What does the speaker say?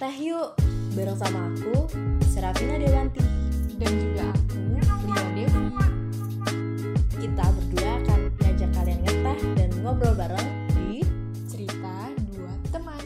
Teh yuk bareng sama aku, Serafina Dewanti dan juga aku, Rio Dev. Kita berdua akan ngajak kalian ngeteh dan ngobrol bareng di Cerita Dua Teman.